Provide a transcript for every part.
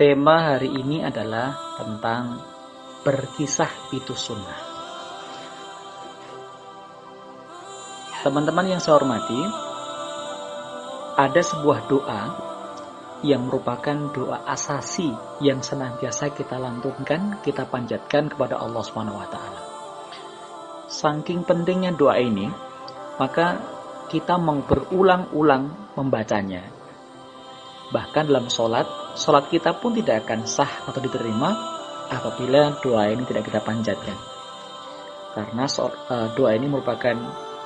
Tema hari ini adalah tentang berkisah itu sunnah. Teman-teman yang saya hormati, ada sebuah doa yang merupakan doa asasi yang senantiasa kita lantunkan, kita panjatkan kepada Allah Subhanahu wa taala. Saking pentingnya doa ini, maka kita mau berulang-ulang membacanya. Bahkan dalam sholat, sholat kita pun tidak akan sah atau diterima apabila doa ini tidak kita panjatkan. Karena e, doa ini merupakan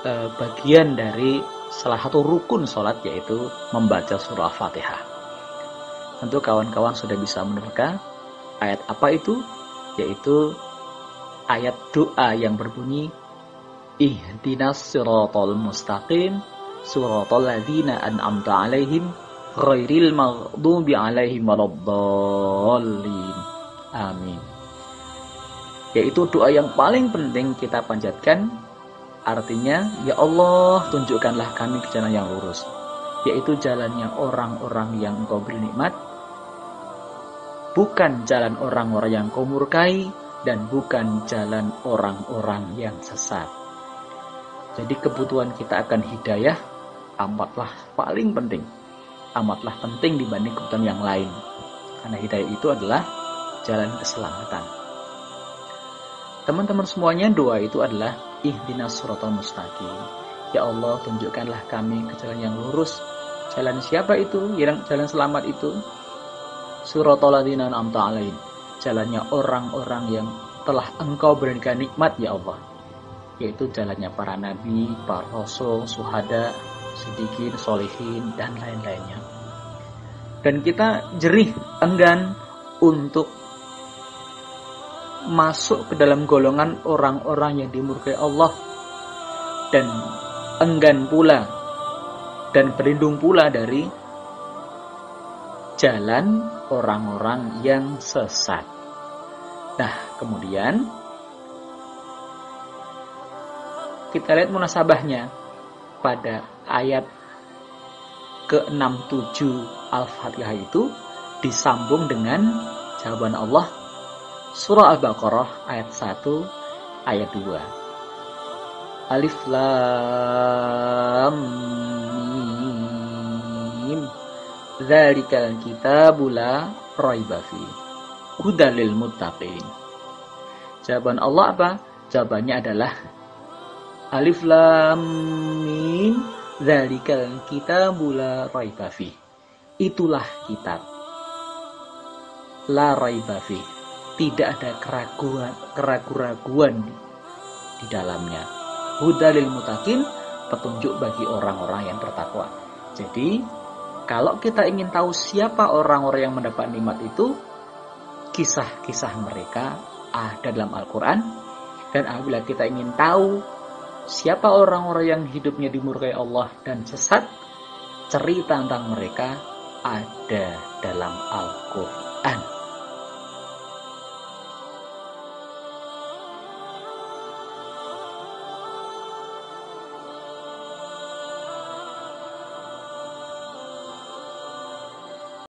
e, bagian dari salah satu rukun sholat yaitu membaca surah Fatihah. Tentu kawan-kawan sudah bisa menerka ayat apa itu? Yaitu ayat doa yang berbunyi ihdinas siratal mustaqim siratal ladzina an'amta alaihim ghairil maghdubi alaihim waladdallin. Amin. Yaitu doa yang paling penting kita panjatkan. Artinya ya Allah tunjukkanlah kami ke jalan yang lurus. Yaitu jalannya orang-orang yang engkau beri nikmat. Bukan jalan orang-orang yang kau murkai dan bukan jalan orang-orang yang sesat. Jadi kebutuhan kita akan hidayah amatlah paling penting. Amatlah penting dibanding kebutuhan yang lain. Karena hidayah itu adalah jalan keselamatan. Teman-teman semuanya doa itu adalah ihdinas suratul mustaqim. Ya Allah tunjukkanlah kami ke jalan yang lurus. Jalan siapa itu? Jalan selamat itu. Suratul ladzina an'amta alaihim. Jalannya orang-orang yang telah engkau berikan nikmat ya Allah yaitu jalannya para nabi, para rasul, suhada, sidikin, solihin, dan lain-lainnya. Dan kita jerih, enggan untuk masuk ke dalam golongan orang-orang yang dimurkai Allah dan enggan pula dan berlindung pula dari jalan orang-orang yang sesat. Nah, kemudian kita lihat munasabahnya pada ayat ke-67 Al-Fatihah itu disambung dengan jawaban Allah. Surah Al-Baqarah ayat 1 ayat 2 Alif Lam Mim. Dzalikal kitabu la raiba fi. Hudalil muttaqin. Jawaban Allah apa? Jawabannya adalah Alif Lam Mim Zalikal kitabul la raiba Itulah kitab. La raiba Tidak ada keraguan keraguan di dalamnya. Hudalil mutakin petunjuk bagi orang-orang yang bertakwa. Jadi, kalau kita ingin tahu siapa orang-orang yang mendapat nikmat itu, kisah-kisah mereka ada dalam Al-Quran. Dan apabila kita ingin tahu Siapa orang-orang yang hidupnya dimurkai Allah dan sesat? Cerita tentang mereka ada dalam Al-Quran.